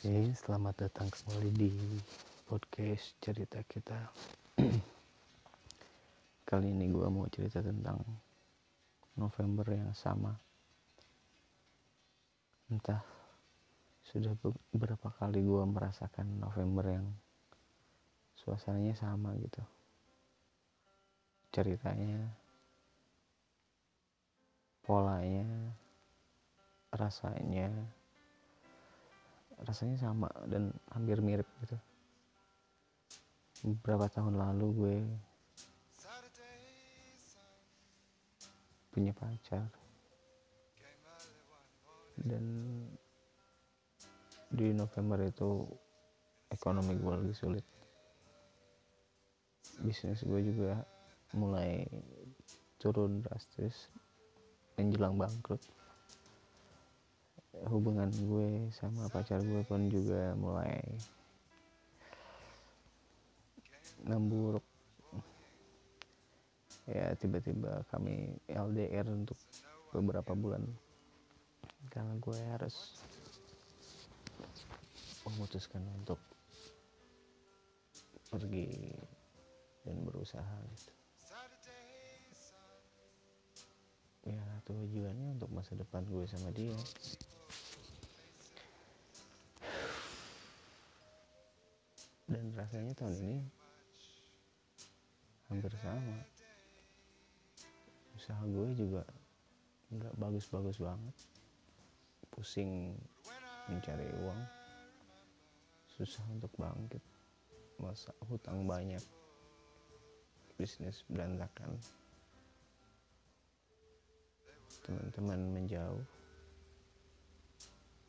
Oke, selamat datang kembali di podcast cerita kita. Kali ini gue mau cerita tentang November yang sama. Entah sudah beberapa kali gue merasakan November yang suasananya sama gitu. Ceritanya, polanya, rasanya, rasanya sama dan hampir mirip gitu. Beberapa tahun lalu gue punya pacar. Dan di November itu ekonomi gue lagi sulit. Bisnis gue juga mulai turun drastis menjelang bangkrut hubungan gue sama pacar gue pun juga mulai memburuk. Ya tiba-tiba kami LDR untuk beberapa bulan. Karena gue harus memutuskan untuk pergi dan berusaha gitu. Ya tujuannya untuk masa depan gue sama dia dan rasanya tahun ini hampir sama. Usaha gue juga nggak bagus-bagus banget. Pusing mencari uang. Susah untuk bangkit. Masa hutang banyak. Bisnis berantakan. Teman-teman menjauh.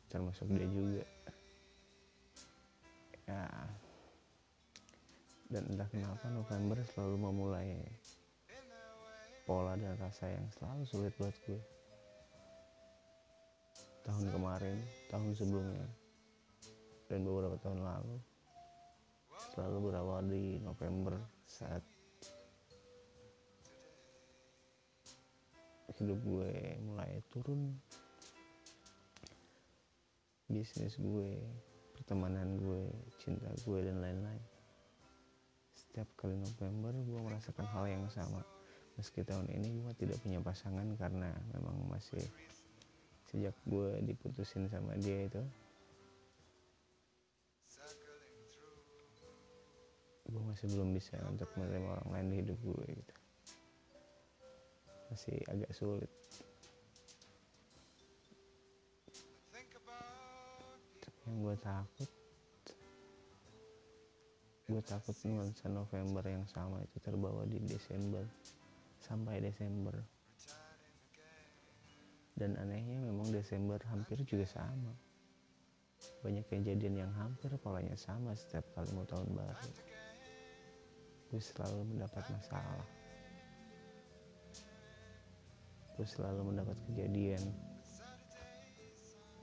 Termasuk dia juga dan entah kenapa November selalu memulai pola dan rasa yang selalu sulit buat gue. Tahun kemarin tahun sebelumnya dan beberapa tahun lalu selalu berawal di November saat hidup gue mulai turun bisnis gue pertemanan gue cinta gue dan lain-lain setiap kali November gue merasakan hal yang sama. Meski tahun ini gue tidak punya pasangan karena memang masih sejak gue diputusin sama dia itu. Gue masih belum bisa untuk menerima orang lain di hidup gue gitu. Masih agak sulit. Yang gue takut gue takut nuansa November yang sama itu terbawa di Desember. Sampai Desember. Dan anehnya memang Desember hampir juga sama. Banyak kejadian yang hampir polanya sama setiap kali mau tahun baru. Gue selalu mendapat masalah. Gue selalu mendapat kejadian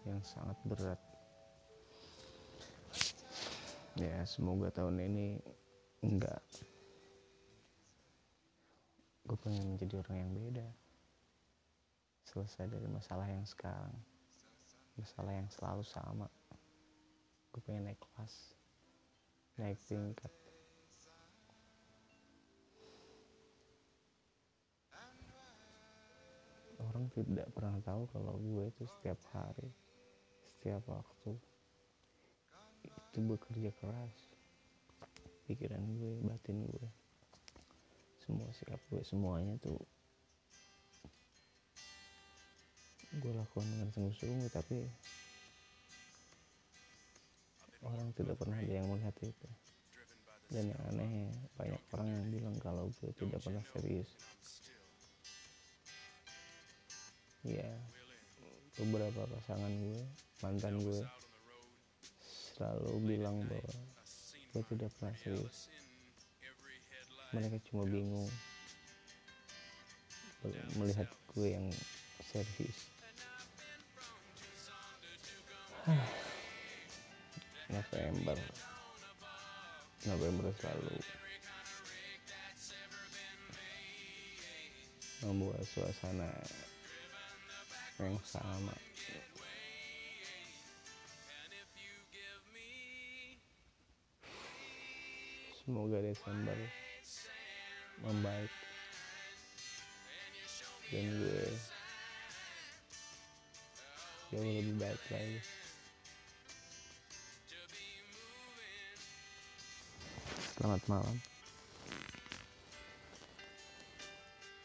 yang sangat berat ya semoga tahun ini enggak. Gue pengen menjadi orang yang beda. Selesai dari masalah yang sekarang. Masalah yang selalu sama. Gue pengen naik kelas. Naik tingkat. Orang tidak pernah tahu kalau gue itu setiap hari setiap waktu itu bekerja keras. Pikiran gue batin gue. Semua sikap gue semuanya tuh gue lakukan dengan sungguh-sungguh tapi orang tidak pernah ada yang melihat itu. Dan yang aneh banyak orang yang bilang kalau gue tidak pernah serius. Ya beberapa pasangan gue mantan gue selalu bilang bahwa gue tidak pernah serius mereka cuma bingung. Melihat gue yang serius. November. November selalu membuat suasana yang sama semoga Desember membaik. Dan gue jauh lebih baik lagi. Selamat malam